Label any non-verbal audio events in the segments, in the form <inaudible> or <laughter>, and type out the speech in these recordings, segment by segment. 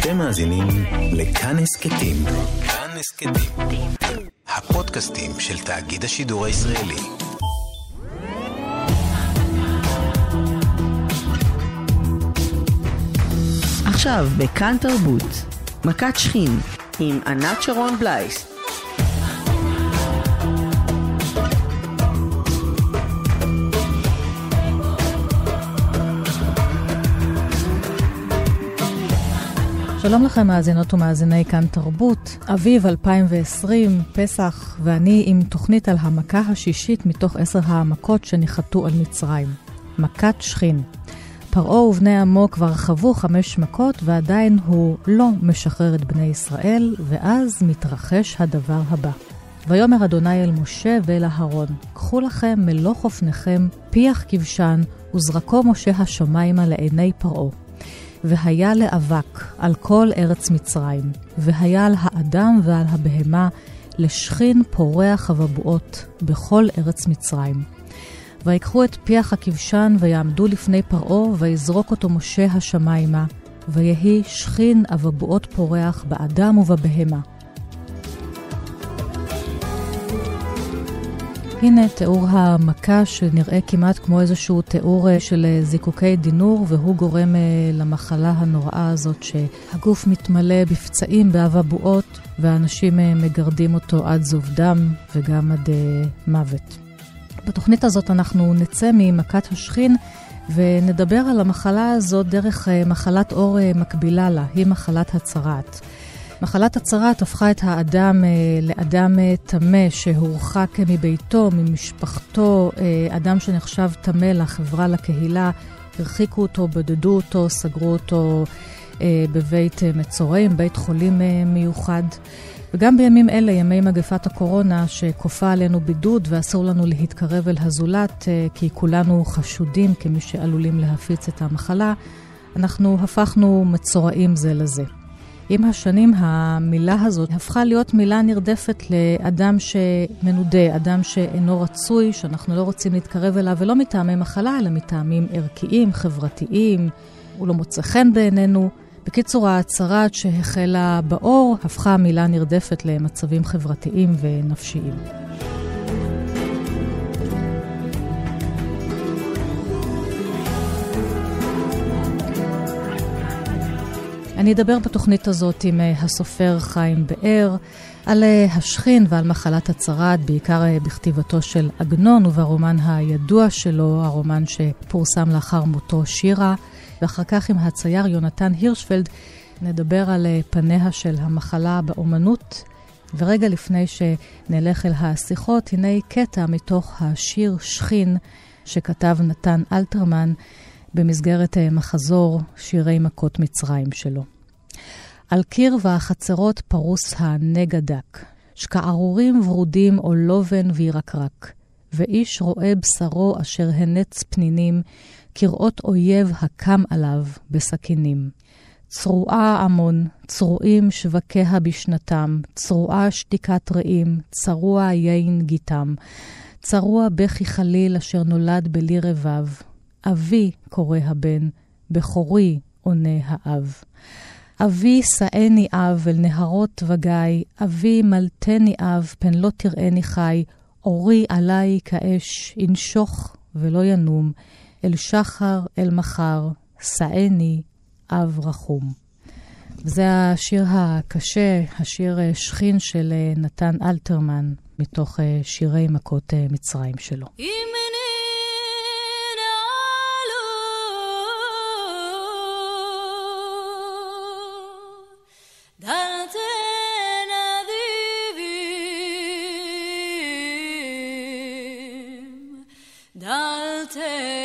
אתם מאזינים לכאן הסכתים. כאן הסכתים. הפודקאסטים של תאגיד השידור הישראלי. עכשיו בכאן תרבות, מכת שכין עם ענת שרון בלייס. שלום לכם מאזינות ומאזיני כאן תרבות, אביב 2020, פסח, ואני עם תוכנית על המכה השישית מתוך עשר המכות שניחתו על מצרים, מכת שכין. פרעה ובני עמו כבר חוו חמש מכות ועדיין הוא לא משחרר את בני ישראל, ואז מתרחש הדבר הבא. ויאמר אדוני אל משה ואל אהרון, קחו לכם מלוא חופניכם, פיח כבשן, וזרקו משה השמיימה לעיני פרעה. והיה לאבק על כל ארץ מצרים, והיה על האדם ועל הבהמה לשכין פורח הבבואות בכל ארץ מצרים. ויקחו את פיח הכבשן ויעמדו לפני פרעה, ויזרוק אותו משה השמיימה, ויהי שכין אבבואות פורח באדם ובבהמה. הנה תיאור המכה שנראה כמעט כמו איזשהו תיאור אה, של אה, זיקוקי דינור, והוא גורם אה, למחלה הנוראה הזאת שהגוף מתמלא בפצעים, באבבואות, והאנשים מגרדים אותו עד זוב דם וגם עד מוות. בתוכנית הזאת אנחנו נצא ממכת השכין ונדבר על המחלה הזאת דרך מחלת עור מקבילה לה, היא מחלת הצרעת. מחלת הצרת הפכה את האדם אה, לאדם אה, טמא שהורחק מביתו, ממשפחתו, אה, אדם שנחשב טמא לחברה, לקהילה, הרחיקו אותו, בודדו אותו, סגרו אותו בבית מצורעים, בית חולים מיוחד. וגם בימים אלה, ימי מגפת הקורונה, שכופה עלינו בידוד ואסור לנו להתקרב אל הזולת, כי כולנו חשודים כמי שעלולים להפיץ את המחלה, אנחנו הפכנו מצורעים זה לזה. עם השנים המילה הזאת הפכה להיות מילה נרדפת לאדם שמנודה, אדם שאינו רצוי, שאנחנו לא רוצים להתקרב אליו, ולא מטעמי מחלה, אלא מטעמים ערכיים, חברתיים, הוא לא מוצא חן בעינינו. בקיצור, ההצהרת שהחלה באור הפכה מילה נרדפת למצבים חברתיים ונפשיים. אני אדבר בתוכנית הזאת עם אה, הסופר חיים באר על אה, השכין ועל מחלת הצרת, בעיקר אה, בכתיבתו של עגנון וברומן הידוע שלו, הרומן שפורסם לאחר מותו שירה, ואחר כך עם הצייר יונתן הירשפלד נדבר על פניה של המחלה באומנות. ורגע לפני שנלך אל השיחות, הנה קטע מתוך השיר שכין שכתב נתן אלתרמן. במסגרת אה, מחזור שירי מכות מצרים שלו. על קיר והחצרות פרוס הנגע דק, שקערורים ורודים או לובן וירקרק, ואיש רואה בשרו אשר הנץ פנינים, כראות אויב הקם עליו בסכינים. צרועה עמון, צרועים שווקיה בשנתם, צרועה שתיקת רעים, צרוע יין גיתם. צרוע בכי חליל אשר נולד בלי רבב, אבי, קורא הבן, בכורי, עונה האב. אבי שאני אב אל נהרות וגיא, אבי מלטני אב, פן לא תראני חי, אורי עלי כאש, ינשוך ולא ינום, אל שחר, אל מחר, שאני אב רחום. וזה השיר הקשה, השיר שכין של נתן אלתרמן, מתוך שירי מכות מצרים שלו. te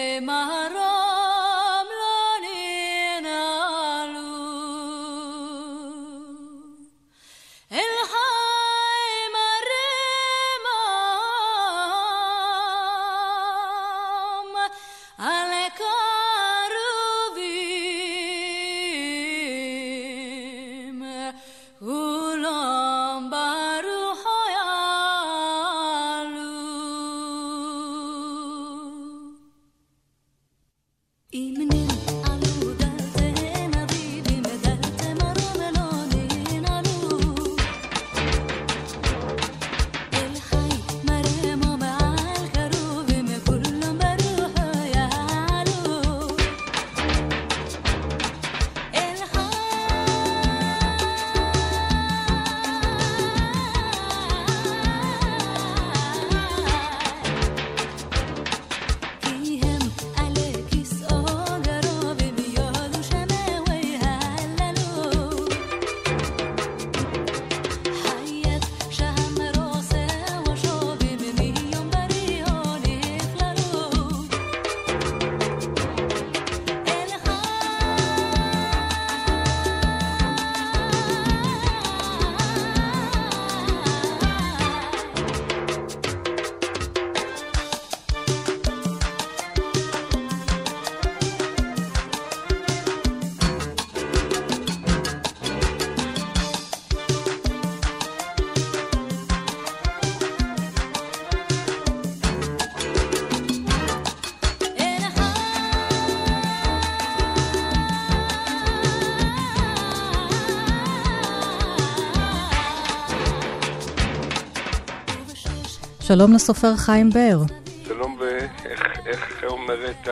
שלום לסופר חיים באר. שלום, ואיך אומרת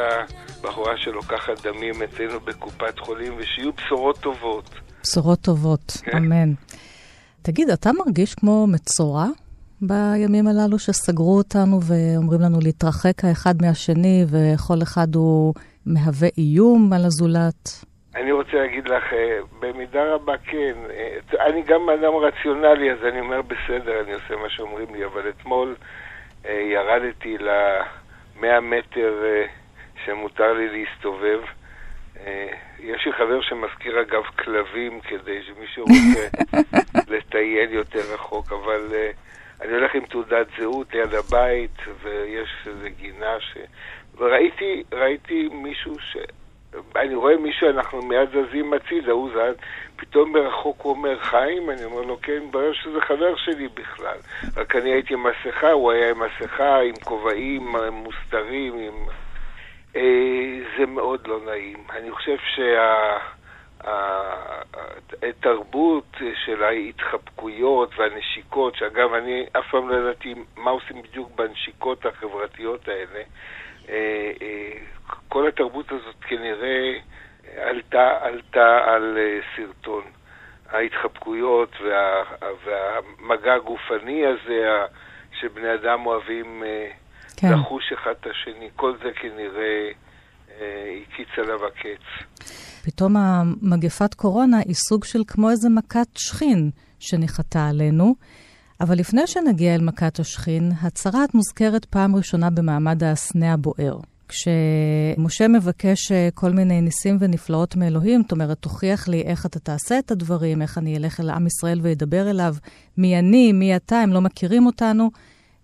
הבחורה שלוקחת דמים אצלנו בקופת חולים, ושיהיו בשורות טובות. בשורות טובות, כן. אמן. תגיד, אתה מרגיש כמו מצורע בימים הללו שסגרו אותנו ואומרים לנו להתרחק האחד מהשני, וכל אחד הוא מהווה איום על הזולת? אני רוצה להגיד לך, אה, במידה רבה כן. אה, אני גם אדם רציונלי, אז אני אומר בסדר, אני עושה מה שאומרים לי, אבל אתמול אה, ירדתי ל-100 מטר שמותר לי להסתובב. יש לי חבר שמזכיר אגב כלבים כדי שמישהו רוצה <laughs> לטייל יותר רחוק, אבל אני הולך עם תעודת זהות ליד הבית, ויש איזו גינה ש... וראיתי ראיתי מישהו ש... אני רואה מישהו, אנחנו מיד זזים הצידה, הוא זז, פתאום מרחוק הוא אומר, חיים? אני אומר לו, כן, מתברר שזה חבר שלי בכלל. רק אני הייתי עם מסכה, הוא היה עם מסכה, עם כובעים מוסתרים, עם... אה, זה מאוד לא נעים. אני חושב שהתרבות של ההתחבקויות והנשיקות, שאגב, אני אף פעם לא ידעתי מה עושים בדיוק בנשיקות החברתיות האלה, כל התרבות הזאת כנראה עלתה, עלתה על אה, סרטון. ההתחבקויות וה, והמגע הגופני הזה שבני אדם אוהבים כן. לחוש אחד את השני, כל זה כנראה הקיץ עליו הקץ. פתאום המגפת קורונה היא סוג של כמו איזה מכת שכין שניחתה עלינו. אבל לפני שנגיע אל מכת השכין, הצהרת מוזכרת פעם ראשונה במעמד הסנה הבוער. כשמשה מבקש אה, כל מיני ניסים ונפלאות מאלוהים, זאת אומרת, תוכיח לי איך אתה תעשה את הדברים, איך אני אלך אל עם ישראל ואדבר אליו, מי אני, מי אתה, הם לא מכירים אותנו.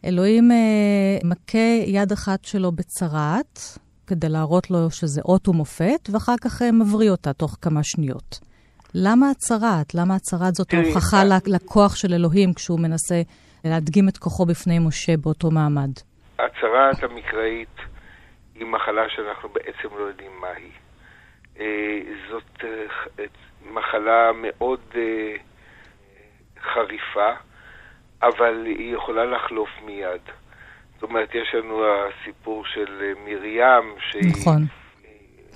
אלוהים אה, מכה יד אחת שלו בצרעת, כדי להראות לו שזה אות ומופת, ואחר כך אה, מבריא אותה תוך כמה שניות. למה הצהרת? למה הצהרת זאת ההוכחה לכוח של אלוהים כשהוא מנסה להדגים את כוחו בפני משה באותו מעמד? הצהרת המקראית היא מחלה שאנחנו בעצם לא יודעים מהי. אה, זאת אה, מחלה מאוד אה, חריפה, אבל היא יכולה לחלוף מיד. זאת אומרת, יש לנו הסיפור של מרים, שהיא... נכון.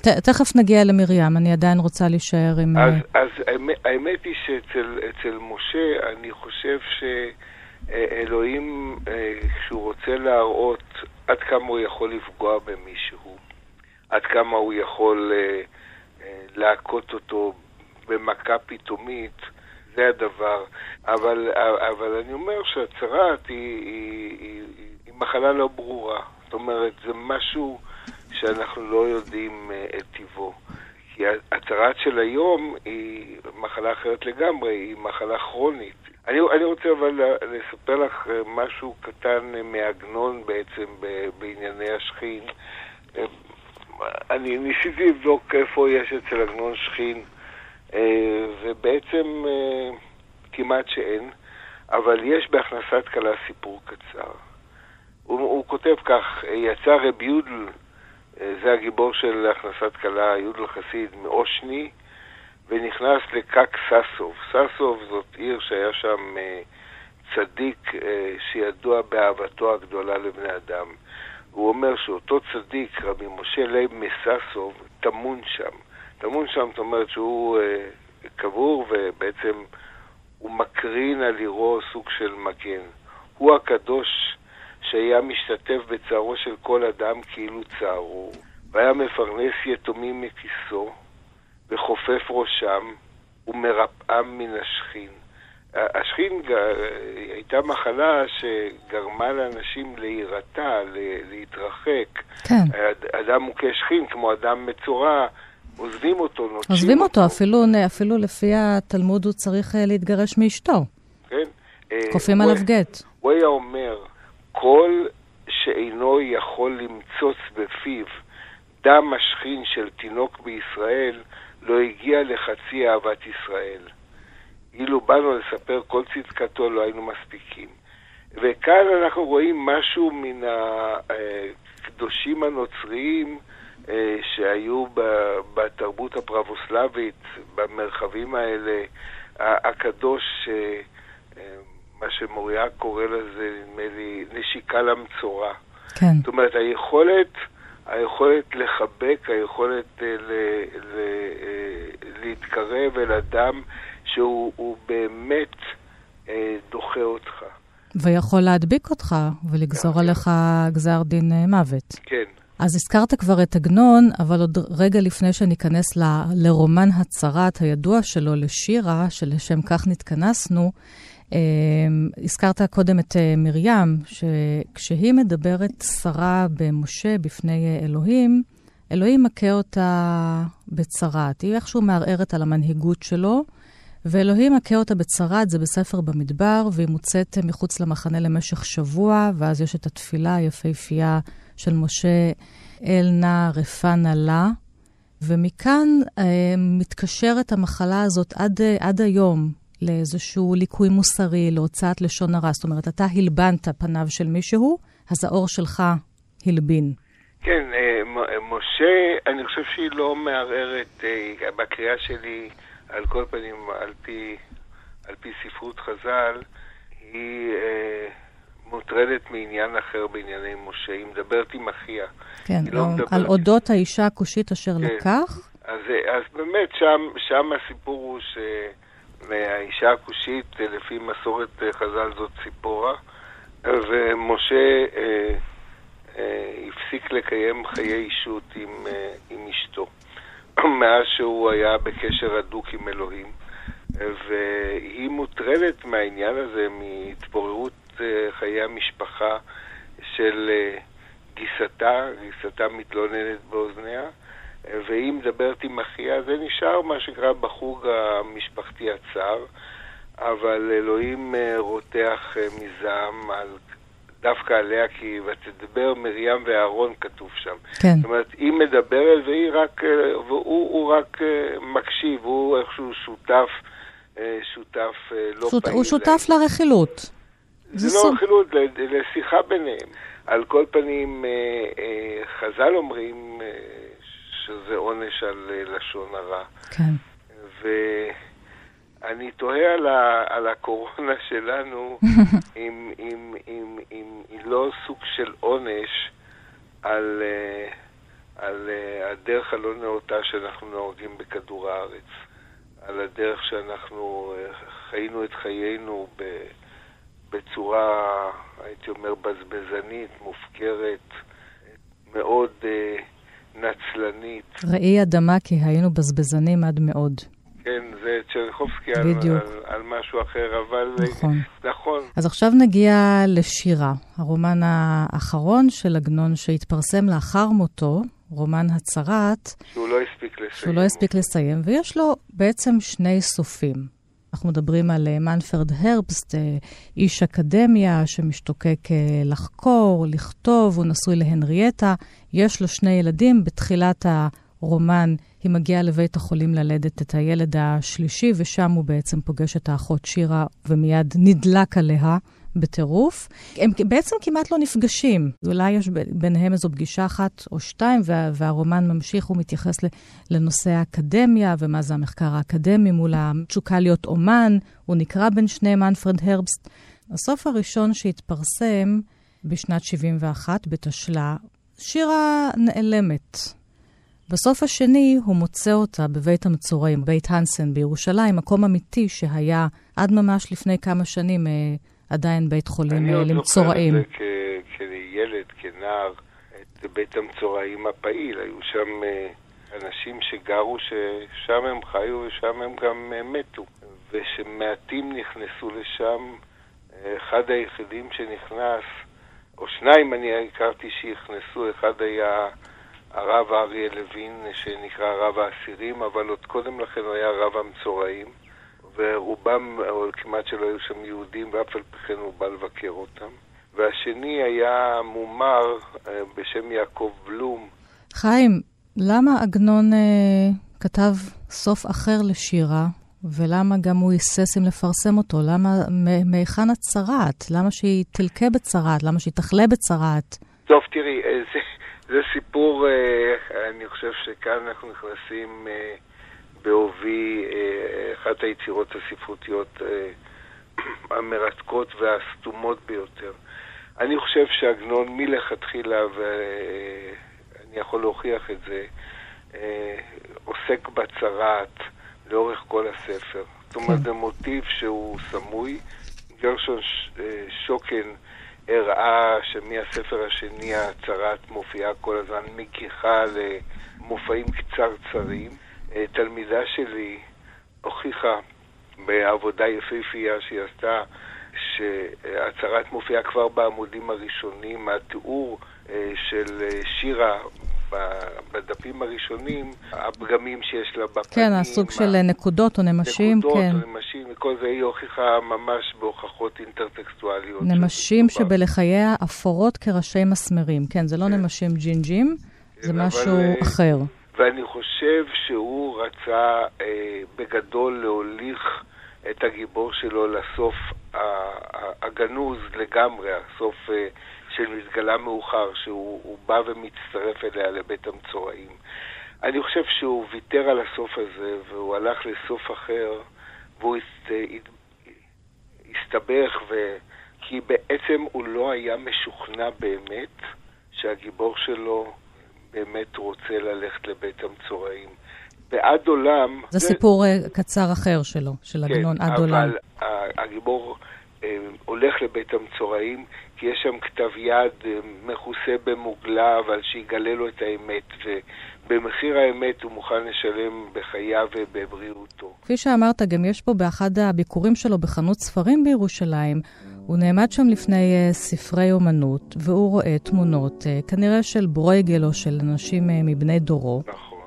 תכף נגיע למרים, אני עדיין רוצה להישאר עם... אז, אז האמת היא שאצל משה, אני חושב שאלוהים, כשהוא רוצה להראות עד כמה הוא יכול לפגוע במישהו, עד כמה הוא יכול אה, אה, להכות אותו במכה פתאומית, זה הדבר. אבל, אבל אני אומר שהצהרת היא, היא, היא, היא מחלה לא ברורה. זאת אומרת, זה משהו שאנחנו לא יודעים אה, את טיבו. כי הצהרת של היום היא מחלה אחרת לגמרי, היא מחלה כרונית. אני, אני רוצה אבל לספר לך אה, משהו קטן אה, מעגנון בעצם בענייני השכין. אני ניסיתי לבדוק איפה יש אצל עגנון שכין, ובעצם כמעט שאין, אבל יש בהכנסת כלה סיפור קצר. הוא, הוא כותב כך, יצא רב יודל, זה הגיבור של הכנסת כלה, יודל חסיד, מאושני, ונכנס לקק ססוב. ססוב זאת עיר שהיה שם אה, צדיק אה, שידוע באהבתו הגדולה לבני אדם. הוא אומר שאותו צדיק, רבי משה לייב מססוב, טמון שם. טמון שם, זאת אומרת שהוא אה, קבור ובעצם הוא מקרין על עירו סוג של מגן. הוא הקדוש שהיה משתתף בצערו של כל אדם כאילו צערו, והיה מפרנס יתומים מכיסו, וחופף ראשם ומרפאם מן השכין. השכין הייתה מחלה שגרמה לאנשים להירתע, להתרחק. כן. אדם מוכה שכין, כמו אדם מצורע, עוזבים אותו, נוטשים אותו. עוזבים אותו, אפילו, אפילו לפי התלמוד הוא צריך אה, להתגרש מאשתו. כן. כופים עליו גט. הוא היה אומר, כל שאינו יכול למצוץ בפיו דם השכין של תינוק בישראל, לא הגיע לחצי אהבת ישראל. אילו באנו לספר כל צדקתו, לא היינו מספיקים. וכאן אנחנו רואים משהו מן הקדושים הנוצריים אה, שהיו בתרבות הפרבוסלבית, במרחבים האלה, הקדוש מה שמוריה קורא לזה, נדמה לי, נשיקה למצורע. כן. זאת אומרת, היכולת, היכולת לחבק, היכולת ל, ל, להתקרב אל אדם שהוא באמת דוחה אותך. ויכול להדביק אותך ולגזור כן. עליך גזר דין מוות. כן. אז הזכרת כבר את עגנון, אבל עוד רגע לפני שניכנס ל, לרומן הצרת הידוע שלו, לשירה, שלשם כך נתכנסנו, אה, הזכרת קודם את אה, מרים, שכשהיא מדברת שרה במשה בפני אה, אלוהים, אלוהים מכה אותה בצרת. היא איכשהו מערערת על המנהיגות שלו, ואלוהים מכה אותה בצרת, זה בספר במדבר, והיא מוצאת מחוץ למחנה למשך שבוע, ואז יש את התפילה היפהפייה של משה אל נא רפא לה, ומכאן אה, מתקשרת המחלה הזאת עד, אה, עד היום לאיזשהו ליקוי מוסרי, להוצאת לשון הרע. זאת אומרת, אתה הלבנת פניו של מישהו, אז האור שלך הלבין. כן, אה, משה, אני חושב שהיא לא מערערת אה, בקריאה שלי, על כל פנים, על פי, על פי ספרות חז"ל, היא... אה, מוטרדת מעניין אחר בענייני משה, היא מדברת עם אחיה. כן, לא או, מדברת... על אודות האישה הכושית אשר כן. לקח? אז, אז באמת, שם, שם הסיפור הוא שהאישה הכושית, לפי מסורת חז"ל, זאת ציפורה, ומשה אה, אה, הפסיק לקיים חיי אישות עם, אה, עם אשתו, <clears throat> מאז שהוא היה בקשר הדוק עם אלוהים. והיא מוטרדת מהעניין הזה, מהתפוררות אה, חיי המשפחה של אה, גיסתה, גיסתה מתלוננת באוזניה, והיא מדברת עם אחיה, זה נשאר מה שנקרא בחוג המשפחתי הצר, אבל אלוהים אה, רותח מזעם על, דווקא עליה, כי ותדבר מרים ואהרון כתוב שם. כן. זאת אומרת, היא מדברת והיא רק, והוא רק מקשיב, הוא איכשהו שותף, שותף לא שות, פעיל. הוא שותף לרכילות. זה לא רכילות, לשיחה ביניהם. על כל פנים, אה, אה, חז"ל אומרים אה, שזה עונש על לשון הרע. כן. ואני תוהה על, ה, על הקורונה <laughs> שלנו, אם, אם, אם, אם היא לא סוג של עונש על, על הדרך הלא נאותה שאנחנו נוהגים בכדור הארץ. על הדרך שאנחנו חיינו את חיינו ב... בצורה, הייתי אומר, בזבזנית, מופקרת, מאוד אה, נצלנית. ראי אדמה כי היינו בזבזנים עד מאוד. כן, זה צ'רניחובסקי על, על, על משהו אחר, אבל... נכון. נכון. אז עכשיו נגיע לשירה, הרומן האחרון של עגנון שהתפרסם לאחר מותו, רומן הצרת. שהוא לא הספיק לסיים. שהוא לא הספיק לסיים, ויש לו בעצם שני סופים. אנחנו מדברים על אה, מנפרד הרבסט, אה, איש אקדמיה שמשתוקק אה, לחקור, לכתוב, הוא נשוי להנריאטה, יש לו שני ילדים. בתחילת הרומן היא מגיעה לבית החולים ללדת את הילד השלישי, ושם הוא בעצם פוגש את האחות שירה ומיד נדלק עליה. בטירוף. הם בעצם כמעט לא נפגשים. אולי יש ביניהם איזו פגישה אחת או שתיים, וה, והרומן ממשיך ומתייחס לנושא האקדמיה, ומה זה המחקר האקדמי מול התשוקה להיות אומן. הוא נקרא בין שניהם מנפרד הרבסט. הסוף הראשון שהתפרסם בשנת 71, בתשלה, שירה נעלמת. בסוף השני הוא מוצא אותה בבית המצורעים, בית הנסן בירושלים, מקום אמיתי שהיה עד ממש לפני כמה שנים אה, עדיין בית חולים למצורעים. אני עוד זוכר את זה כילד, כנער, את בית המצורעים הפעיל. היו שם אה, אנשים שגרו, ששם הם חיו ושם הם גם אה, מתו. ושמעטים נכנסו לשם, אה, אחד היחידים שנכנס, או שניים אני הכרתי שנכנסו, אחד היה הרב אריה לוין, שנקרא רב האסירים, אבל עוד קודם לכן הוא היה רב המצורעים. ורובם, או כמעט שלא היו שם יהודים, ואף על פי כן הוא בא לבקר אותם. והשני היה מומר אה, בשם יעקב בלום. חיים, למה עגנון אה, כתב סוף אחר לשירה, ולמה גם הוא היסס אם לפרסם אותו? למה, מהיכן הצרעת? למה שהיא תלקה בצרעת? למה שהיא תחלה בצרעת? טוב, תראי, אה, זה, זה סיפור, אה, אני חושב שכאן אנחנו נכנסים... אה, בעובי אה, אחת היצירות הספרותיות אה, <clears throat> המרתקות והסתומות ביותר. אני חושב שעגנון מלכתחילה, ואני יכול להוכיח את זה, אה, עוסק בצרעת לאורך כל הספר. זאת אומרת, כן. זה מוטיב שהוא סמוי. גרשון אה, שוקן הראה שמהספר השני הצרעת מופיעה כל הזמן מגיחה למופעים קצרצרים. אה, תלמידה שלי הוכיחה בעבודה יפהפייה שהיא עשתה שהצהרת מופיעה כבר בעמודים הראשונים, התיאור אה, של שירה בדפים הראשונים, הפגמים שיש לה בפנים. כן, הסוג של נקודות או נמשים, נקודות כן. נקודות או נמשים, וכל זה היא הוכיחה ממש בהוכחות אינטרטקסטואליות. נמשים שבלחייה אפורות כראשי מסמרים. כן, זה לא כן. נמשים ג'ינג'ים, כן, זה משהו אבל, אה, אחר. ואני חושב שהוא רצה אה, בגדול להוליך את הגיבור שלו לסוף הגנוז לגמרי, הסוף אה, שמתגלה מאוחר, שהוא בא ומצטרף אליה לבית המצורעים. אני חושב שהוא ויתר על הסוף הזה, והוא הלך לסוף אחר, והוא הסתבך, ו... כי בעצם הוא לא היה משוכנע באמת שהגיבור שלו באמת רוצה ללכת לבית המצורעים. בעד עולם... זה, זה סיפור. אה, קצר אחר שלו, של כן, עגנון, עד עולם. אבל הגיבור אה, הולך לבית המצורעים, כי יש שם כתב יד אה, מכוסה במוגלה, אבל שיגלה לו את האמת, ובמחיר האמת הוא מוכן לשלם בחייו ובבריאותו. כפי שאמרת, גם יש פה באחד הביקורים שלו בחנות ספרים בירושלים, הוא נעמד שם לפני uh, ספרי אומנות, והוא רואה תמונות, uh, כנראה של ברויגל או של אנשים uh, מבני דורו. נכון.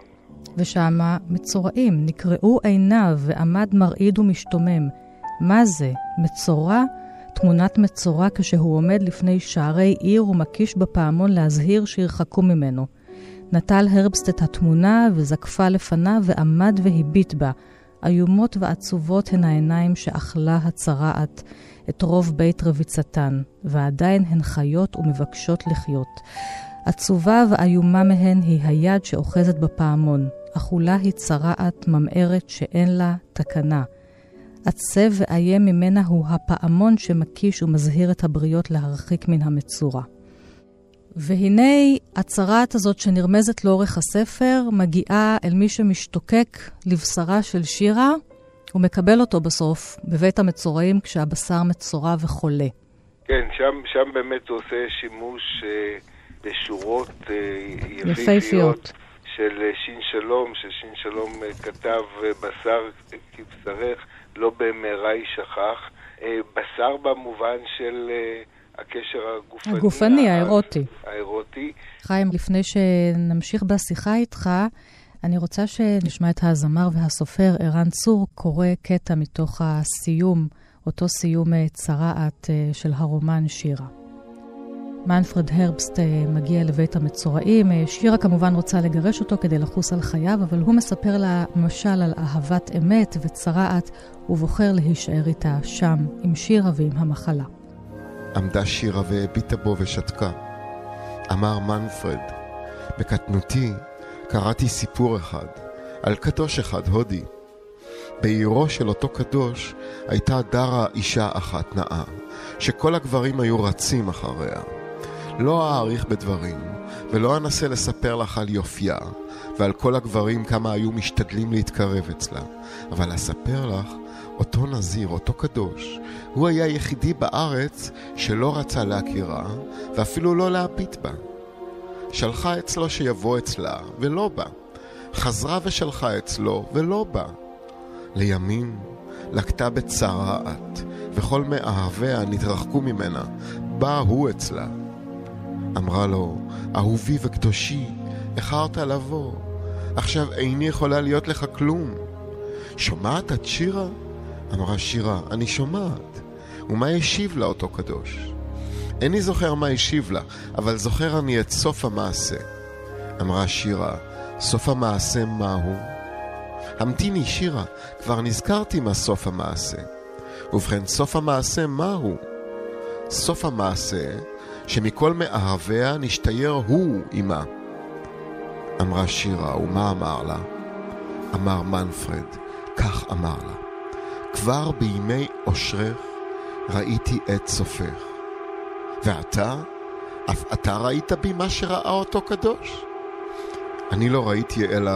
ושמה מצורעים, נקרעו עיניו ועמד מרעיד ומשתומם. מה זה? מצורע? תמונת מצורע כשהוא עומד לפני שערי עיר ומקיש בפעמון להזהיר שירחקו ממנו. נטל הרבסט את התמונה וזקפה לפניו ועמד והביט בה. איומות ועצובות הן העיניים שאכלה הצרעת את רוב בית רביצתן, ועדיין הן חיות ומבקשות לחיות. עצובה ואיומה מהן היא היד שאוחזת בפעמון, אכולה היא צרעת ממארת שאין לה תקנה. עצב ואיים ממנה הוא הפעמון שמקיש ומזהיר את הבריות להרחיק מן המצורה. והנה הצרעת הזאת שנרמזת לאורך הספר מגיעה אל מי שמשתוקק לבשרה של שירה, ומקבל אותו בסוף בבית המצורעים כשהבשר מצורע וחולה. כן, שם, שם באמת הוא עושה שימוש אה, בשורות אה, יפהפיות. של אה, שין שלום, ששין שלום אה, כתב אה, בשר כבשרך, לא במהרה יישכח. בשר במובן של הקשר הגופני. הגופני, האירוטי. האירוטי. חיים, לפני שנמשיך בשיחה איתך, אני רוצה שנשמע את הזמר והסופר ערן צור קורא קטע מתוך הסיום, אותו סיום צרעת של הרומן שירה. מנפרד הרבסט אה, מגיע לבית המצורעים. אה, שירה כמובן רוצה לגרש אותו כדי לחוס על חייו, אבל הוא מספר לה משל על אהבת אמת וצרעת, ובוחר להישאר איתה שם, עם שירה ועם המחלה. עמדה שירה והביטה בו ושתקה. אמר מנפרד, בקטנותי קראתי סיפור אחד, על קדוש אחד הודי. בעירו של אותו קדוש הייתה דרה אישה אחת נאה, שכל הגברים היו רצים אחריה. לא אאריך בדברים, ולא אנסה לספר לך על יופייה, ועל כל הגברים כמה היו משתדלים להתקרב אצלה, אבל אספר לך, אותו נזיר, אותו קדוש, הוא היה היחידי בארץ שלא רצה להכירה, ואפילו לא להביט בה. שלחה אצלו שיבוא אצלה, ולא בא. חזרה ושלחה אצלו, ולא בא. לימים לקטה בצרעת, וכל מאהביה נתרחקו ממנה, בא הוא אצלה. אמרה לו, אהובי וקדושי, איחרת לבוא, עכשיו איני יכולה להיות לך כלום. שומעת את שירה? אמרה שירה, אני שומעת. ומה השיב לה אותו קדוש? איני זוכר מה השיב לה, אבל זוכר אני את סוף המעשה. אמרה שירה, סוף המעשה מהו? המתיני שירה, כבר נזכרתי מה סוף המעשה. ובכן, סוף המעשה מהו? סוף המעשה שמכל מאהביה נשתייר הוא עמה. אמרה שירה, ומה אמר לה? אמר מנפרד, כך אמר לה, כבר בימי אושרך ראיתי את סופך. ואתה? אף אתה ראית בי מה שראה אותו קדוש? אני לא ראיתי אלא,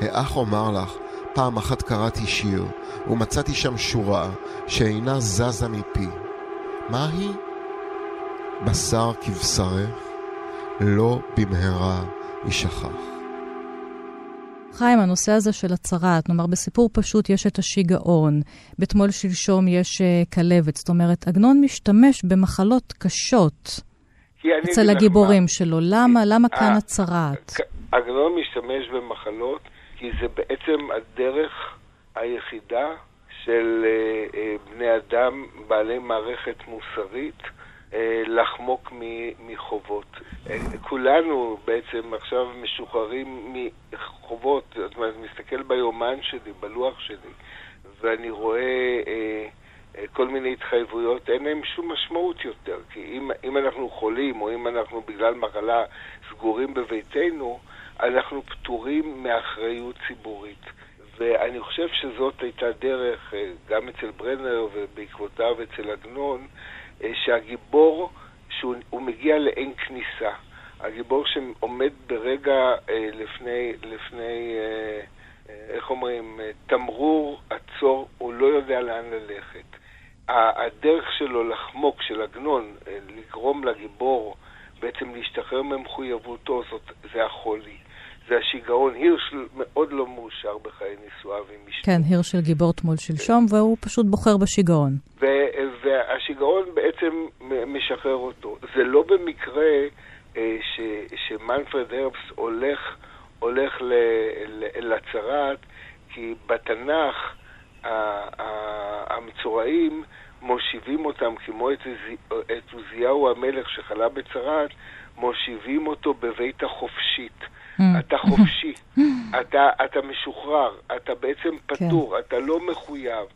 האח אומר לך, פעם אחת קראתי שיר, ומצאתי שם שורה שאינה זזה מפי. מה היא? בשר כבשרך, לא במהרה יישכח. חיים, הנושא הזה של הצהרת, נאמר בסיפור פשוט יש את השיגעון, בתמול שלשום יש uh, כלבת, זאת אומרת, עגנון משתמש במחלות קשות אצל הגיבורים שלו. למה, למה כאן הצהרת? עגנון משתמש במחלות כי זה בעצם הדרך היחידה של uh, uh, בני אדם בעלי מערכת מוסרית אה, לחמוק מחובות. אה, כולנו בעצם עכשיו משוחררים מחובות, זאת אומרת, מסתכל ביומן שלי, בלוח שלי, ואני רואה אה, אה, כל מיני התחייבויות, אין להם שום משמעות יותר. כי אם, אם אנחנו חולים, או אם אנחנו בגלל מחלה סגורים בביתנו, אנחנו פטורים מאחריות ציבורית. ואני חושב שזאת הייתה דרך, אה, גם אצל ברנר ובעקבותיו אצל עגנון, אה, שהגיבור, שהוא מגיע לאין כניסה. הגיבור שעומד ברגע אה, לפני, לפני אה, איך אומרים, תמרור עצור, הוא לא יודע לאן ללכת. הדרך שלו לחמוק, של עגנון, לגרום לגיבור בעצם להשתחרר ממחויבותו, זאת, זה החולי. זה השיגעון. הירש מאוד לא מאושר בחיי נישואיו עם אשתו. כן, הירש של גיבור תמול שלשום, והוא פשוט בוחר בשיגעון. והשיגעון בעצם משחרר אותו. זה לא במקרה אה, ש, שמנפרד הרבס הולך, הולך ל, ל, לצרת, כי בתנ"ך המצורעים מושיבים אותם, כמו את, את עוזיהו המלך שחלה בצרת, מושיבים אותו בבית החופשית. Mm. אתה חופשי, <laughs> אתה, אתה משוחרר, אתה בעצם פטור, כן. אתה לא מחויב.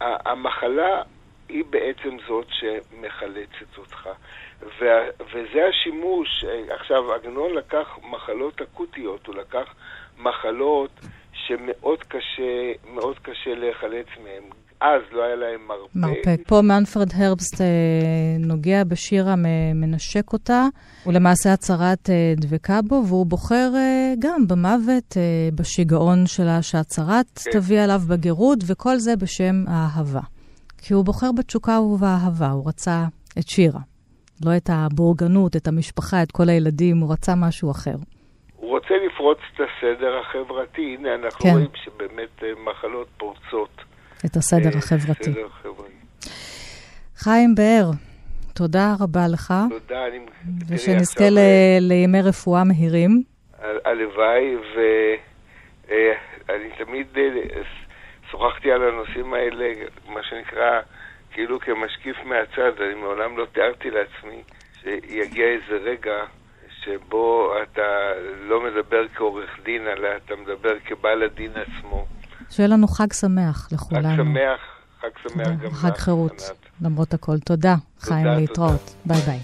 המחלה היא בעצם זאת שמחלצת אותך. וה, וזה השימוש, עכשיו עגנון לקח מחלות אקוטיות, הוא לקח מחלות שמאוד קשה, מאוד קשה להיחלץ מהן. אז לא היה להם מרפא. מרפא. פה מנפרד הרבסט אה, נוגע בשירה, מנשק אותה. הוא למעשה הצהרת אה, דבקה בו, והוא בוחר אה, גם במוות, בשיגעון שלה, שהצהרת כן. תביא עליו בגירוד, וכל זה בשם האהבה. כי הוא בוחר בתשוקה ובאהבה, הוא רצה את שירה. לא את הבורגנות, את המשפחה, את כל הילדים, הוא רצה משהו אחר. הוא רוצה לפרוץ את הסדר החברתי. הנה, אנחנו כן. רואים שבאמת מחלות פורצות. את הסדר אה, החברתי. חיים באר, תודה רבה לך. תודה, אני... ושנזכה ל... לימי רפואה מהירים. הלוואי, ואני תמיד אה, שוחחתי על הנושאים האלה, מה שנקרא, כאילו כמשקיף מהצד, אני מעולם לא תיארתי לעצמי שיגיע איזה רגע שבו אתה לא מדבר כעורך דין, אלא אתה מדבר כבעל הדין עצמו. שיהיה לנו חג שמח לכולנו. חג שמח, חג שמח גם לך. חג חירות, למרות הכל. תודה, חיים, להתראות. ביי ביי.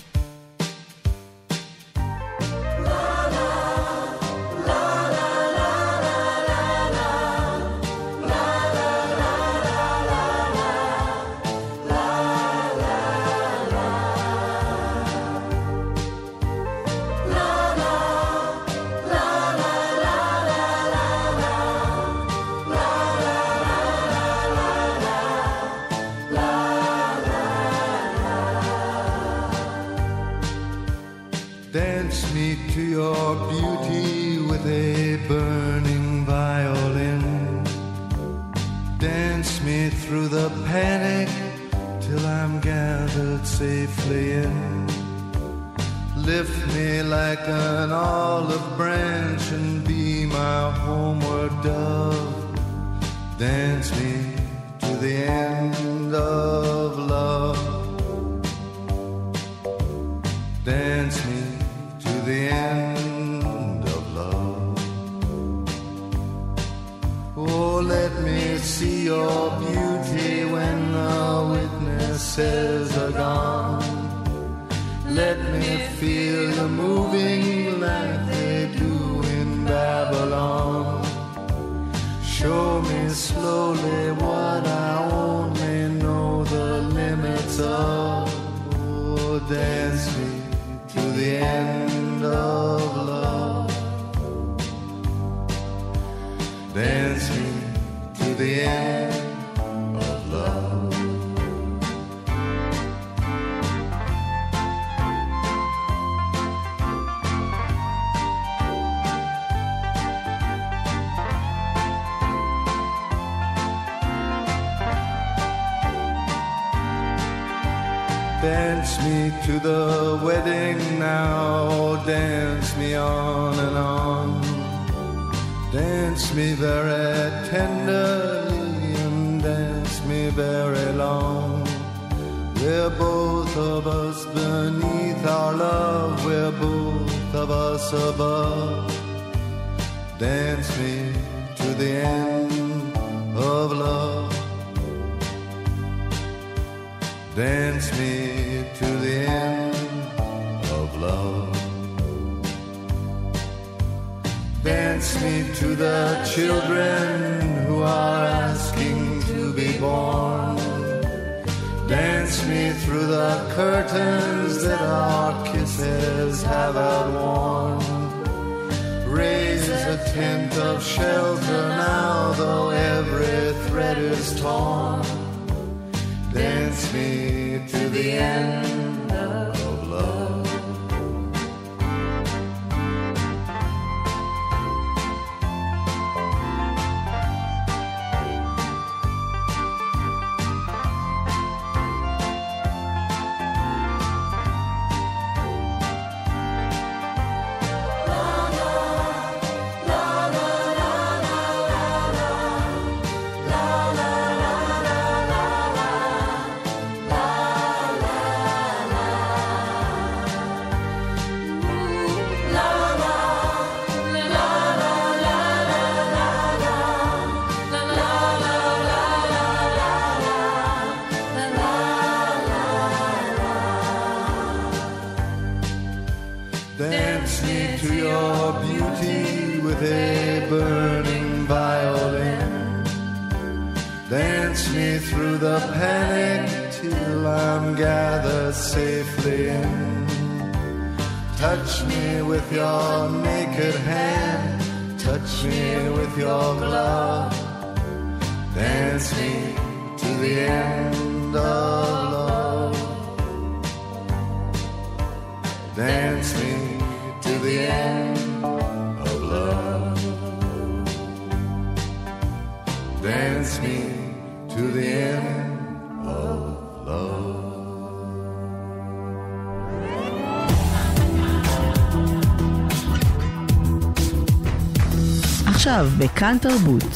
עכשיו בכאן תרבות,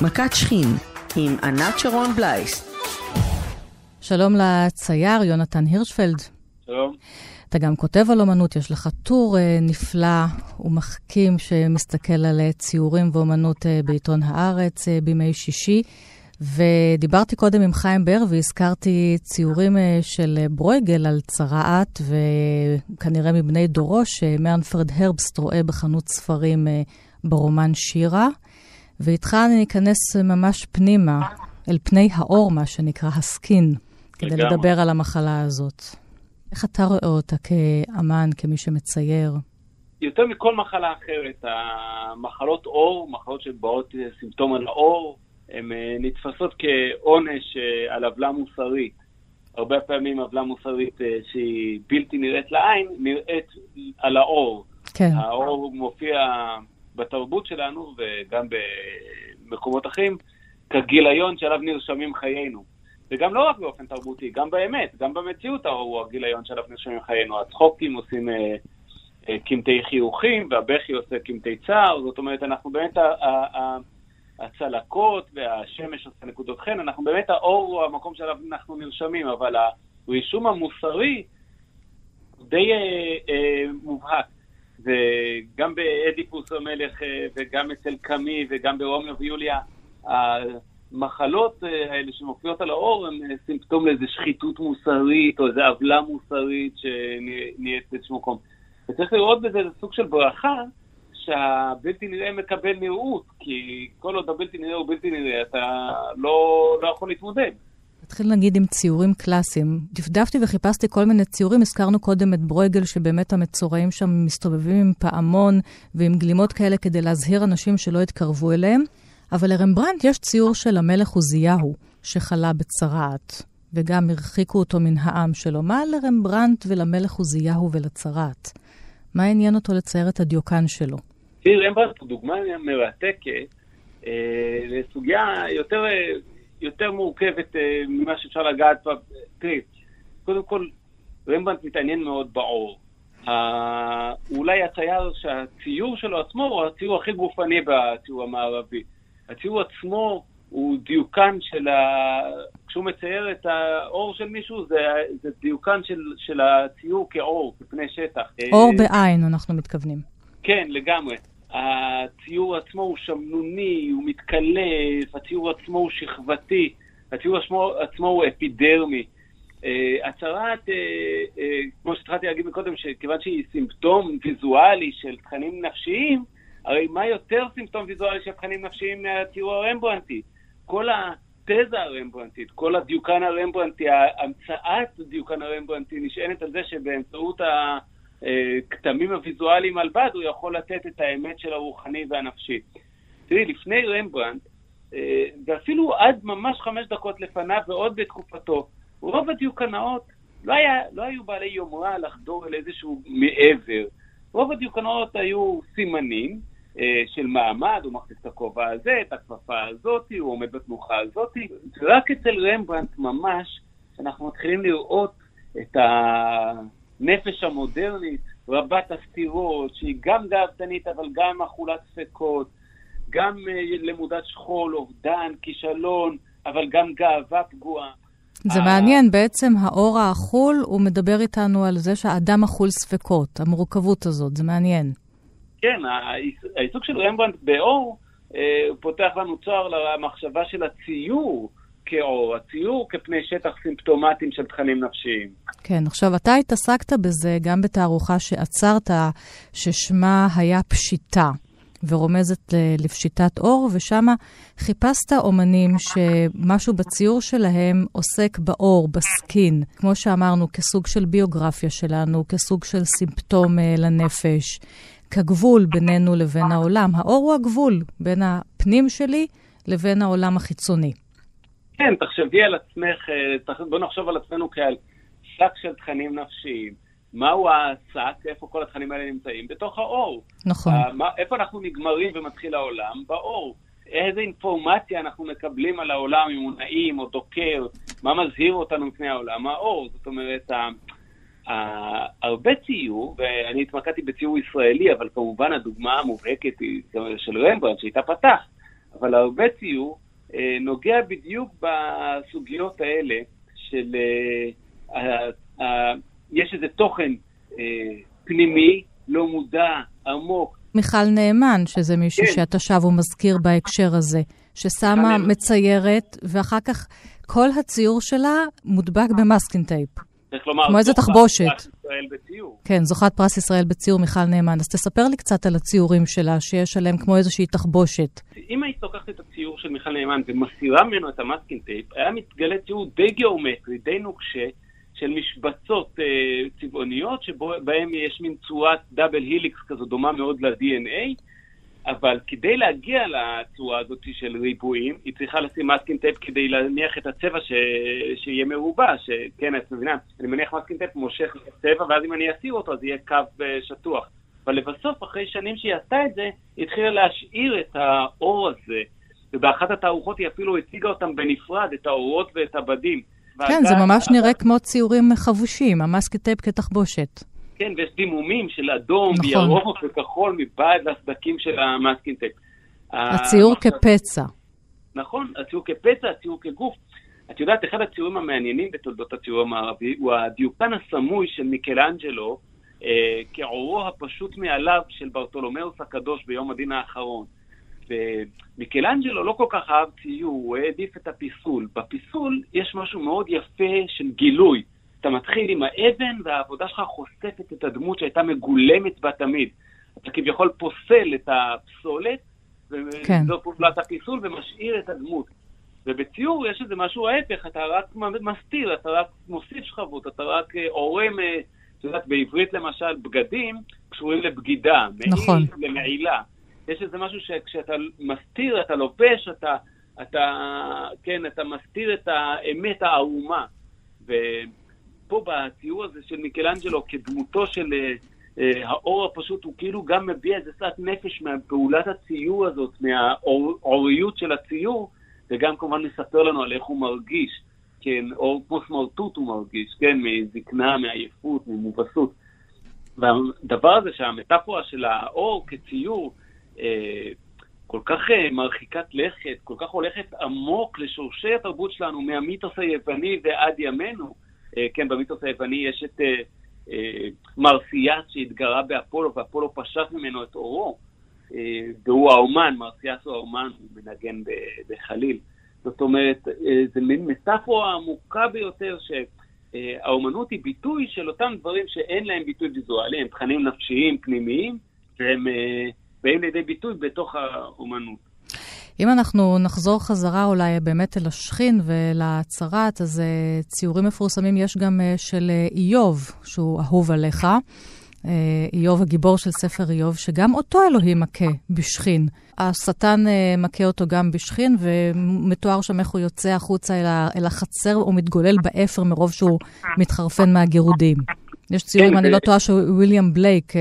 מכת שכין, עם ענת שרון בלייס. שלום לצייר יונתן הירשפלד. שלום. אתה גם כותב על אומנות, יש לך טור אה, נפלא ומחכים שמסתכל על אה, ציורים ואומנות אה, בעיתון הארץ בימי שישי. ודיברתי קודם עם חיים באר והזכרתי ציורים של ברויגל על צרעת, וכנראה מבני דורו, שמרנפרד הרבסט רואה בחנות ספרים ברומן שירה. ואיתך אני אכנס ממש פנימה, אל פני האור, מה שנקרא הסקין, כדי לגמרי. לדבר על המחלה הזאת. איך אתה רואה אותה כאמן, כמי שמצייר? יותר מכל מחלה אחרת, המחלות עור, מחלות שבאות אה, סימפטום על העור, הן אה, נתפסות כעונש אה, על עוולה מוסרית. הרבה פעמים עוולה מוסרית שהיא בלתי נראית לעין, נראית על העור. כן. העור מופיע בתרבות שלנו וגם במקומות אחרים כגיליון שעליו נרשמים חיינו. וגם לא רק באופן תרבותי, גם באמת, גם במציאות הוא הגיליון שעליו נרשמים חיינו. הצחוקים עושים אה, אה, קמטי חיוכים והבכי עושה קמטי צער, זאת אומרת, אנחנו באמת, הצלקות והשמש עושה נקודות חן, אנחנו באמת, האור הוא המקום שעליו אנחנו נרשמים, אבל הרישום המוסרי די אה, אה, מובהק. וגם באדיפוס המלך אה, וגם אצל קאמי וגם ברומיו ויוליה, המחלות אה, האלה שמופיעות על האור הן אה, סימפטום לאיזו שחיתות מוסרית או איזו עוולה מוסרית שנהיית באיזשהו מקום. וצריך לראות בזה איזה סוג של ברכה שהבלתי נראה מקבל נראות, כי כל עוד הבלתי נראה הוא בלתי נראה, אתה לא, לא יכול להתמודד. נתחיל נגיד עם ציורים קלאסיים. דפדפתי וחיפשתי כל מיני ציורים, הזכרנו קודם את ברויגל, שבאמת המצורעים שם מסתובבים עם פעמון ועם גלימות כאלה כדי להזהיר אנשים שלא יתקרבו אליהם. אבל לרמברנט יש ציור של המלך עוזיהו, שחלה בצרעת, וגם הרחיקו אותו מן העם שלו. מה לרמברנט ולמלך עוזיהו ולצרעת? מה עניין אותו לצייר את הדיוקן שלו? תראי, רמברנט הוא דוגמה מרתקת אה, לסוגיה יותר, אה, יותר מורכבת אה, ממה שאפשר לגעת בה. תראי, קודם כל, רמברנט מתעניין מאוד באור. אה, אולי הצייר שהציור שלו עצמו הוא הציור הכי גופני בציור המערבי. הציור עצמו הוא דיוקן של ה... כשהוא מצייר את האור של מישהו, זה, זה דיוקן של, של הציור כאור, כפני שטח. אור אה, בעין, אנחנו מתכוונים. כן, לגמרי. הציור עצמו הוא שמנוני, הוא מתקלף, הציור עצמו הוא שכבתי, הציור עצמו, עצמו הוא אפידרמי. Uh, הצהרת, uh, uh, כמו שהתחלתי להגיד מקודם, שכיוון שהיא סימפטום ויזואלי של תכנים נפשיים, הרי מה יותר סימפטום ויזואלי של תכנים נפשיים מהציור הרמברנטי? כל התזה הרמברנטית, כל הדיוקן הרמברנטי, המצאת הדיוקן הרמברנטי נשענת על זה שבאמצעות הכתמים הוויזואליים על בד הוא יכול לתת את האמת של הרוחני והנפשי. תראי, לפני רמברנט, אה, ואפילו עד ממש חמש דקות לפניו ועוד בתקופתו, רוב הדיוקנאות לא, היה, לא היו בעלי יומרה לחדור אל איזשהו מעבר. רוב הדיוקנאות היו סימנים אה, של מעמד, הוא מחזיק את הכובע הזה, את הכפפה הזאת, הוא עומד בתנוחה הזאת. רק אצל רמברנט ממש, אנחנו מתחילים לראות את הנפש המודרנית, רבת הסתירות, שהיא גם גאוותנית אבל גם אכולת ספקות, גם אה, למודת שכול, אובדן, כישלון, אבל גם גאווה פגועה. זה מעניין, בעצם האור האכול, הוא מדבר איתנו על זה שהאדם אכול ספקות, המורכבות הזאת, זה מעניין. כן, העיסוק של רמברנט באור אה, פותח לנו צוהר למחשבה של הציור כאור, הציור כפני שטח סימפטומטיים של תכנים נפשיים. כן, עכשיו, אתה התעסקת בזה גם בתערוכה שעצרת, ששמה היה פשיטה. ורומזת לפשיטת אור, ושם חיפשת אומנים שמשהו בציור שלהם עוסק באור, בסקין, כמו שאמרנו, כסוג של ביוגרפיה שלנו, כסוג של סימפטום אה, לנפש, כגבול בינינו לבין העולם. האור הוא הגבול בין הפנים שלי לבין העולם החיצוני. כן, תחשבי על עצמך, אה, בוא נחשוב על עצמנו כעל שק של תכנים נפשיים. מהו השק, איפה כל התכנים האלה נמצאים? בתוך האור. נכון. Uh, מה, איפה אנחנו נגמרים ומתחיל העולם? באור. איזה אינפורמציה אנחנו מקבלים על העולם, אם הוא נעים או דוקר, מה מזהיר אותנו מפני העולם? האור. זאת אומרת, uh, uh, הרבה ציור, ואני התמקדתי בציור ישראלי, אבל כמובן הדוגמה המובהקת היא של רמברנד, שאיתה פתח, אבל הרבה ציור נוגע בדיוק בסוגיות האלה של... Uh, יש איזה תוכן אה, פנימי, לא מודע, עמוק. מיכל נאמן, שזה מישהו כן. שאתה שב ומזכיר בהקשר הזה, ששמה מציירת, ואחר כך כל הציור שלה מודבק ב masking tape. צריך לומר, כמו איזה תחבושת. פרס ישראל בציור. כן, זוכת פרס ישראל בציור, מיכל נאמן. אז תספר לי קצת על הציורים שלה, שיש עליהם כמו איזושהי תחבושת. אם היית לוקחת את הציור של מיכל נאמן ומסירה ממנו את ה masking tape, היה מתגלה ציור די גיאומטרי, די נוקשה, של משבצות אה, צבעוניות, שבהן יש מין צורת double helix כזו דומה מאוד ל-DNA, אבל כדי להגיע לצורה הזאת של ריבועים, היא צריכה לשים masking tape כדי להניח את הצבע ש... שיהיה מרובע, שכן, את מבינה, אני מניח masking tape מושך את הצבע, ואז אם אני אסיר אותו אז יהיה קו אה, שטוח. אבל לבסוף, אחרי שנים שהיא עשתה את זה, היא התחילה להשאיר את העור הזה, ובאחת התערוכות היא אפילו הציגה אותם בנפרד, את העורות ואת הבדים. כן, זה ממש נראה כמו ציורים חבושים, ה masking tape כתחבושת. כן, ויש דימומים של אדום, נכון. וירוק וכחול מבעד לסדקים של ה masking tape. הציור כפצע. נכון, הציור כפצע, הציור כגוף. את יודעת, אחד הציורים המעניינים בתולדות הציור המערבי הוא הדיוקן הסמוי של מיקלאנג'לו אה, כעורו הפשוט מעליו של ברטולומיאוס הקדוש ביום הדין האחרון. ומיקלנג'לו לא כל כך אהב ציור, הוא העדיף את הפיסול. בפיסול יש משהו מאוד יפה של גילוי. אתה מתחיל עם האבן והעבודה שלך חושפת את הדמות שהייתה מגולמת בה תמיד. אתה כביכול פוסל את הפסולת, כן. וזו פעולת הפיסול, ומשאיר את הדמות. ובציור יש איזה משהו ההפך, אתה רק מסתיר, אתה רק מוסיף שכבות, אתה רק אה, עורם, אה, את יודעת, בעברית למשל, בגדים קשורים לבגידה, נכון. למעילה. יש איזה משהו שכשאתה מסתיר, אתה לובש, אתה, אתה, כן, אתה מסתיר את האמת הערומה. ופה בציור הזה של מיקלנג'לו, כדמותו של אה, האור הפשוט, הוא כאילו גם מביע איזה קצת נפש מפעולת הציור הזאת, מהאוריות של הציור, וגם כמובן מספר לנו על איך הוא מרגיש. כן, או כמו סמרטוט הוא מרגיש, כן, מזקנה, מעייפות, ממובסות. והדבר הזה שהמטאפורה של האור כציור אה, כל כך אה, מרחיקת לכת, כל כך הולכת עמוק לשורשי התרבות שלנו, מהמיתוס היווני ועד ימינו. אה, כן, במיתוס היווני יש את אה, אה, מרסיאס שהתגרה באפולו, ואפולו פשט ממנו את אורו, והוא האומן, מרסיאס הוא האומן, הוא מנגן בחליל. זאת אומרת, זה מין מטאפורה עמוקה ביותר שהאומנות היא ביטוי של אותם דברים שאין להם ביטוי ויזואלי, הם תכנים נפשיים פנימיים, והם באים לידי ביטוי בתוך האומנות. אם אנחנו נחזור חזרה אולי באמת אל השכין ולהצהרת, אז אה, ציורים מפורסמים יש גם של איוב, שהוא אהוב עליך. איוב, הגיבור של ספר איוב, שגם אותו אלוהים מכה בשחין. השטן אה, מכה אותו גם בשחין, ומתואר שם איך הוא יוצא החוצה אל החצר או מתגולל באפר מרוב שהוא מתחרפן מהגירודים. יש ציורים, כן, אני לא טועה, שהוא וויליאם בלייק אה,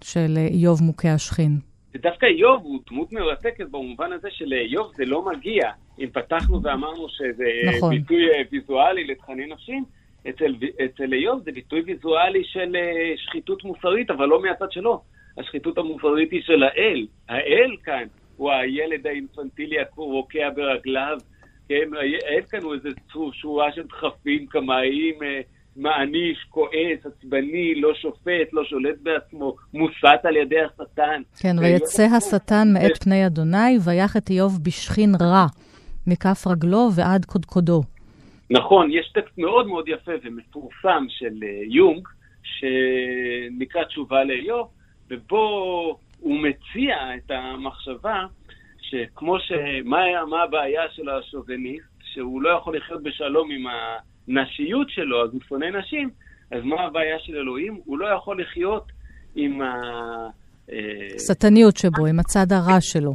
של איוב מוכה השחין. ודווקא איוב הוא דמות מרתקת במובן הזה שלאיוב זה לא מגיע. אם פתחנו ואמרנו שזה נכון. ביטוי אה, ויזואלי לתכנים נפשיים, אצל, אצל איוב זה ביטוי ויזואלי של שחיתות מוסרית, אבל לא מהצד שלו. השחיתות המוסרית היא של האל. האל כאן הוא הילד האינפנטילי הרוקע ברגליו. כן, האל כאן הוא איזה שורה של דחפים, קמאיים, אה, מעניש, כועס, עצבני, לא שופט, לא שולט בעצמו, מוסת על ידי השטן. כן, ויצא השטן מאת פני אדוני, ויח את איוב בשכין רע, מכף רגלו ועד קודקודו. נכון, יש טקסט מאוד מאוד יפה ומפורסם של אה, יונג, שנקרא תשובה לאיוב, ובו הוא מציע את המחשבה שכמו ש... מה, מה הבעיה של השוביניסט? שהוא לא יכול לחיות בשלום עם הנשיות שלו, אז הוא שונא נשים, אז מה הבעיה של אלוהים? הוא לא יכול לחיות עם ה... שטניות שבו, עם הצד הרע שלו.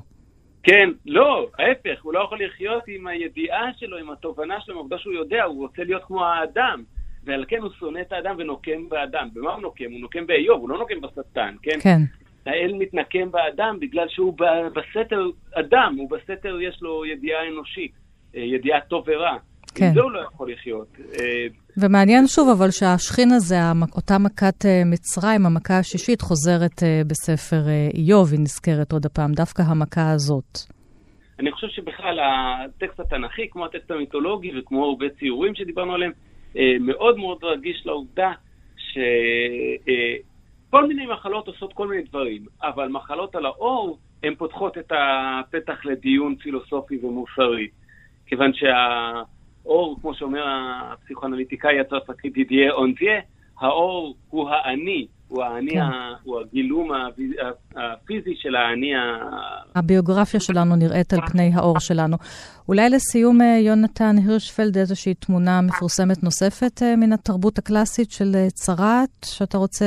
כן, לא, ההפך, הוא לא יכול לחיות עם הידיעה שלו, עם התובנה שלו, עם העובדה שהוא יודע, הוא רוצה להיות כמו האדם. ועל כן הוא שונא את האדם ונוקם באדם. במה הוא נוקם? הוא נוקם באיוב, הוא לא נוקם בשטן, כן? כן. האל מתנקם באדם בגלל שהוא בסתר אדם, הוא בסתר יש לו ידיעה אנושית, אה, ידיעה טוב ורע. כן. עם זה הוא לא יכול לחיות. אה, ומעניין שוב, אבל שהשכין הזה, אותה מכת אה, מצרים, המכה השישית, חוזרת בספר איוב, היא נזכרת עוד הפעם, דווקא המכה הזאת. אני חושב שבכלל הטקסט התנ"כי, כמו הטקסט המיתולוגי וכמו הרבה ציורים שדיברנו עליהם, אה, מאוד מאוד רגיש לעובדה שכל אה, מיני מחלות עושות כל מיני דברים, אבל מחלות על האור, הן פותחות את הפתח לדיון פילוסופי ומוסרי. כיוון שהאור, כמו שאומר הפסיכואנליטיקאי הצרפתי דידיה אונזיה, האור הוא האני, הוא האני, כן. הוא הגילום הפיזי של האני ה... הביוגרפיה שלנו נראית על פני האור שלנו. אולי לסיום, אה, יונתן הירשפלד, איזושהי תמונה מפורסמת נוספת אה, מן התרבות הקלאסית של אה, צרעת, שאתה רוצה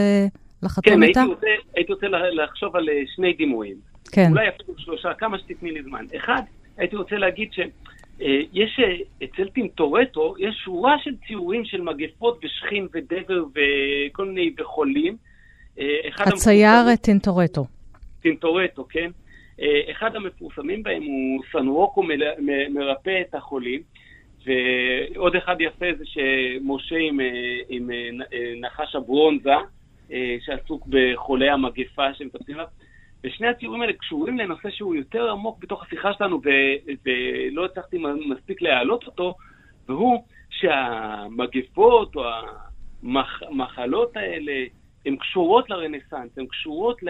לחתום כן, איתה? כן, הייתי, הייתי רוצה לחשוב על שני דימויים. כן. אולי אפילו שלושה, כמה שתתני לי זמן. אחד, הייתי רוצה להגיד ש... יש אצל טינטורטו, יש שורה של ציורים של מגפות ושכין ודבר וכל מיני וחולים, אה, הצייר טינטורטו. טינטורטו, כן. אה, אחד המפורסמים בהם הוא סנווקו מרפא את החולים, ועוד אחד יפה זה שמשה עם, אה, עם נחש הברונזה, שעסוק בחולי המגפה שמטפלים עליו. ושני הציורים האלה קשורים לנושא שהוא יותר עמוק בתוך השיחה שלנו, ולא הצלחתי מספיק להעלות אותו, והוא שהמגפות או המחלות האלה, הן קשורות לרנסאנס, הן קשורות ל...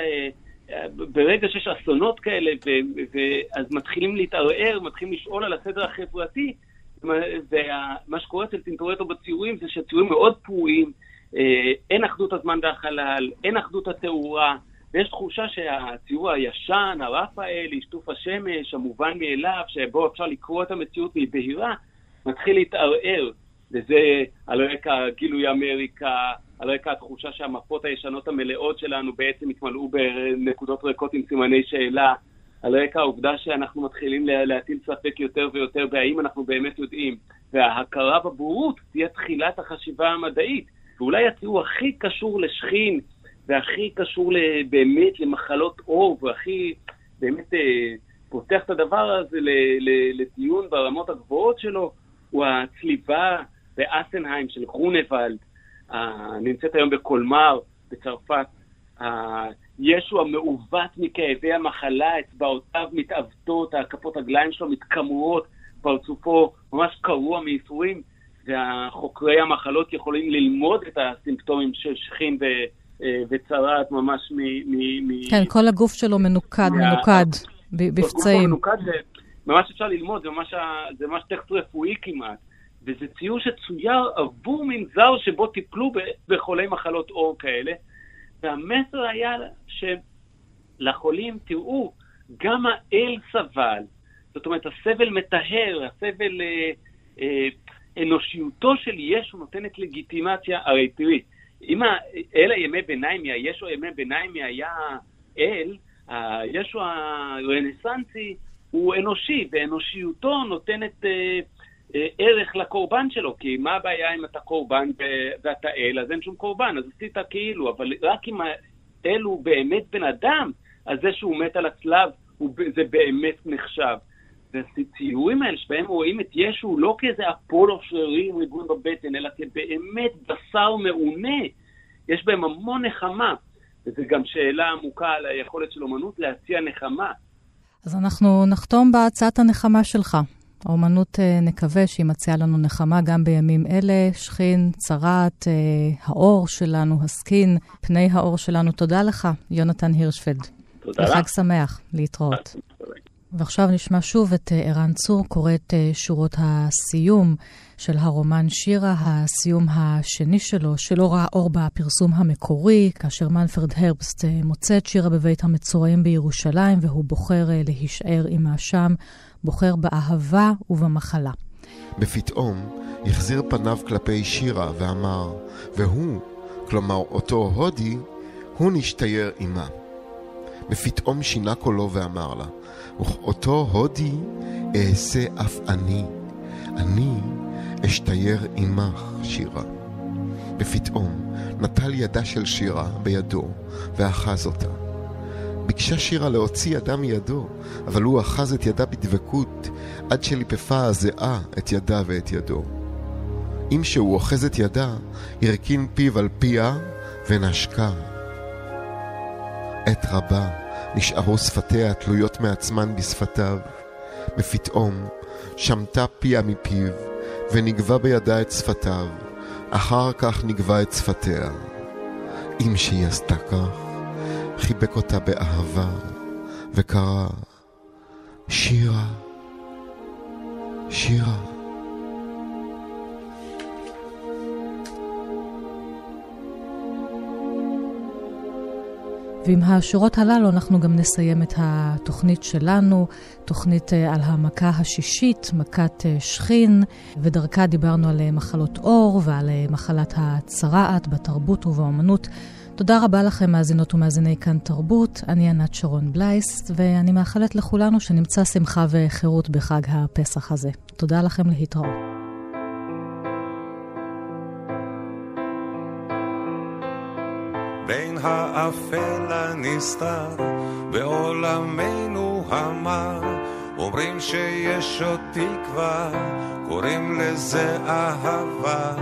ברגע שיש אסונות כאלה, ו... ו... אז מתחילים להתערער, מתחילים לשאול על הסדר החברתי, ומה שקורה אצל טינטורטו בציורים זה שהציורים מאוד פרועים, אה, אין אחדות הזמן והחלל, אין אחדות התאורה, ויש תחושה שהציור הישן, הרפאלי, שטוף השמש, המובן מאליו, שבו אפשר לקרוא את המציאות והיא בהירה, מתחיל להתערער. וזה על רקע גילוי אמריקה, על רקע התחושה שהמפות הישנות המלאות שלנו בעצם התמלאו בנקודות ריקות עם סימני שאלה, על רקע העובדה שאנחנו מתחילים להטיל ספק יותר ויותר בהאם אנחנו באמת יודעים, וההכרה בבורות תהיה תחילת החשיבה המדעית, ואולי הציור הכי קשור לשכין, והכי קשור באמת למחלות עור, והכי באמת אה, פותח את הדבר הזה לדיון ברמות הגבוהות שלו, הוא הצליבה באסנהיים של גרונבלד, נמצאת היום בקולמר בצרפת. ישו המעוות מכאבי המחלה, אצבעותיו מתעוותות, הכפות רגליים שלו מתקמרות, פרצופו ממש קרוע מייסורים, והחוקרי המחלות יכולים ללמוד את הסימפטומים של שכין ו... אה, וצרעת ממש מ... מ, מ כן, כל הגוף שלו מנוקד, מה... מנוקד, בפצעים. מנוקד, ממש אפשר ללמוד, זה ממש, זה ממש טקסט רפואי כמעט. וזה ציור שצויר עבור מנזר שבו טיפלו בחולי מחלות עור כאלה. והמסר היה שלחולים, תראו, גם האל סבל. זאת אומרת, הסבל מטהר, הסבל, אה, אה, אנושיותו של ישו נותנת לגיטימציה. הרי תראי, אם אל הימי ביניים, ישו הימי ביניים היה אל, הישו הרנסנסי הוא אנושי, ואנושיותו נותנת אה, אה, ערך לקורבן שלו, כי מה הבעיה אם אתה קורבן ואתה אל, אז אין שום קורבן, אז עשית כאילו, אבל רק אם האל הוא באמת בן אדם, אז זה שהוא מת על הצלב, זה באמת נחשב. והציורים האלה שבהם רואים את ישו לא כאיזה אפולו שרירי עם ריגון בבטן, אלא כבאמת בשר מעונה, יש בהם המון נחמה. וזו גם שאלה עמוקה על היכולת של אומנות להציע נחמה. אז אנחנו נחתום בהצעת הנחמה שלך. האומנות, אה, נקווה שהיא מציעה לנו נחמה גם בימים אלה. שכין, צרעת, אה, האור שלנו, הסקין, פני האור שלנו. תודה לך, יונתן הירשפלד. תודה לך. וחג שמח, להתראות. ועכשיו נשמע שוב את אה, ערן צור קורא את שורות הסיום של הרומן שירה, הסיום השני שלו, שלא ראה אור בפרסום המקורי, כאשר מנפרד הרבסט מוצא את שירה בבית המצורעים בירושלים, והוא בוחר להישאר עמה שם. בוחר באהבה ובמחלה. בפתאום החזיר פניו כלפי שירה ואמר, והוא, כלומר אותו הודי, הוא נשתייר עמה. בפתאום שינה קולו ואמר לה, אותו הודי אעשה אף אני, אני אשתייר עמך, שירה. בפתאום נטל ידה של שירה בידו ואחז אותה. ביקשה שירה להוציא ידה מידו, אבל הוא אחז את ידה בדבקות, עד שליפפה הזיעה את ידה ואת ידו. אם שהוא אוחז את ידה, הרכין פיו על פיה ונשקה. עת רבה נשארו שפתיה תלויות מעצמן בשפתיו. ופתאום שמטה פיה מפיו, ונגבה בידה את שפתיו, אחר כך נגבה את שפתיה. אם שהיא עשתה כך, חיבק אותה באהבה וקרא שירה, שירה. ועם השורות הללו אנחנו גם נסיים את התוכנית שלנו, תוכנית אה, על המכה השישית, מכת אה, שכין, ודרכה דיברנו על אה, מחלות עור ועל מחלת הצרעת בתרבות ובאמנות. תודה רבה לכם, מאזינות ומאזיני כאן תרבות. אני ענת שרון בלייס, ואני מאחלת לכולנו שנמצא שמחה וחירות בחג הפסח הזה. תודה לכם להתראות. האפל הנסתר בעולמנו המר. אומרים שיש עוד תקווה, קוראים לזה אהבה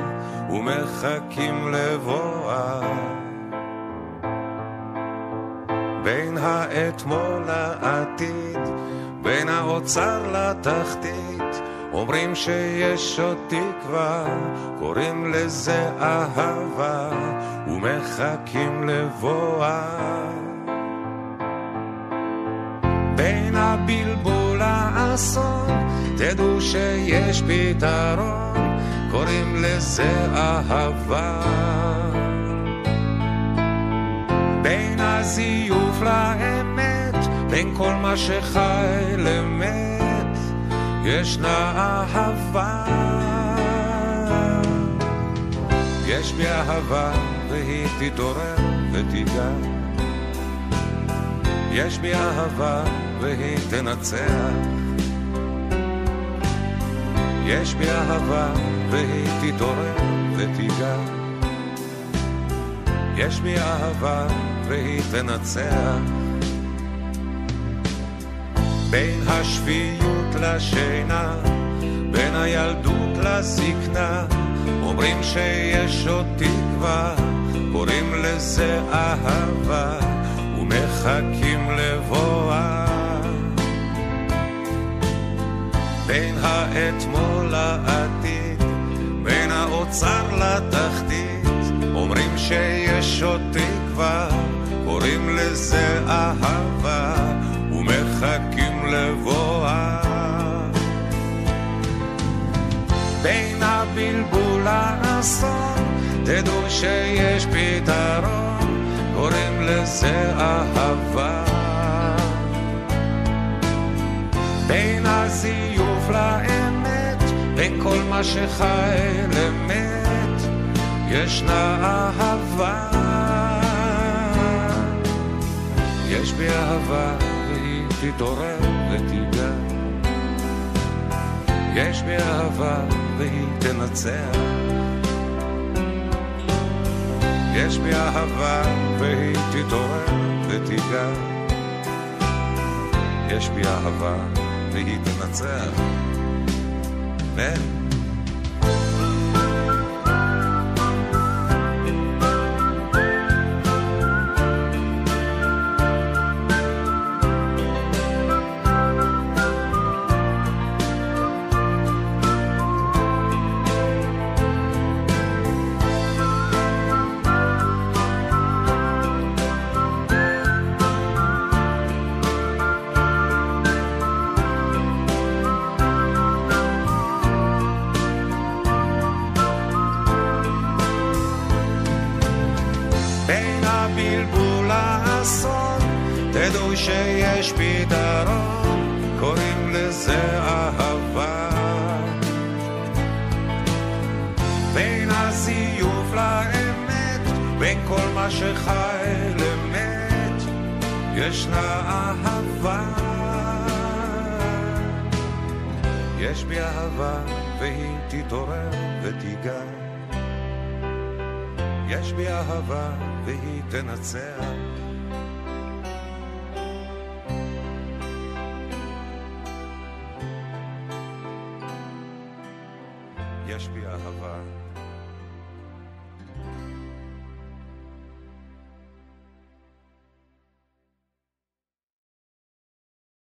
ומחכים לבואה. בין האתמול לעתיד, בין האוצר לתחתית, אומרים שיש עוד תקווה, קוראים לזה אהבה, ומחכים לבואה. בין הבלבול לאסון, תדעו שיש פתרון, קוראים לזה אהבה. בין הזיוף לאמת, בין כל מה שחי למת, ישנה אהבה. יש בי אהבה והיא תתעורר ותיגע. יש בי אהבה והיא תנצח. יש בי אהבה והיא תתעורר ותיגע. יש בי אהבה והיא תנצח. בין השפיות לשינה, בין הילדות לזקנה, אומרים שיש עוד תקווה, קוראים לזה אהבה, ומחכים לבואה. בין האתמול לעתיד, בין האוצר לתחתית, אומרים שיש עוד תקווה, קוראים לזה אהבה, ומחכים לבואה. בין הבלבול לאסון, תדעו שיש פתרון, קוראים לזה אהבה. בין הזיוף לאמת, בין כל מה שחי למת, ישנה אהבה. יש בי אהבה והיא תתעורר. יש בי אהבה והיא תנצח. יש בי אהבה והיא תתעורר ותיגע. יש בי אהבה והיא תנצח. אמן.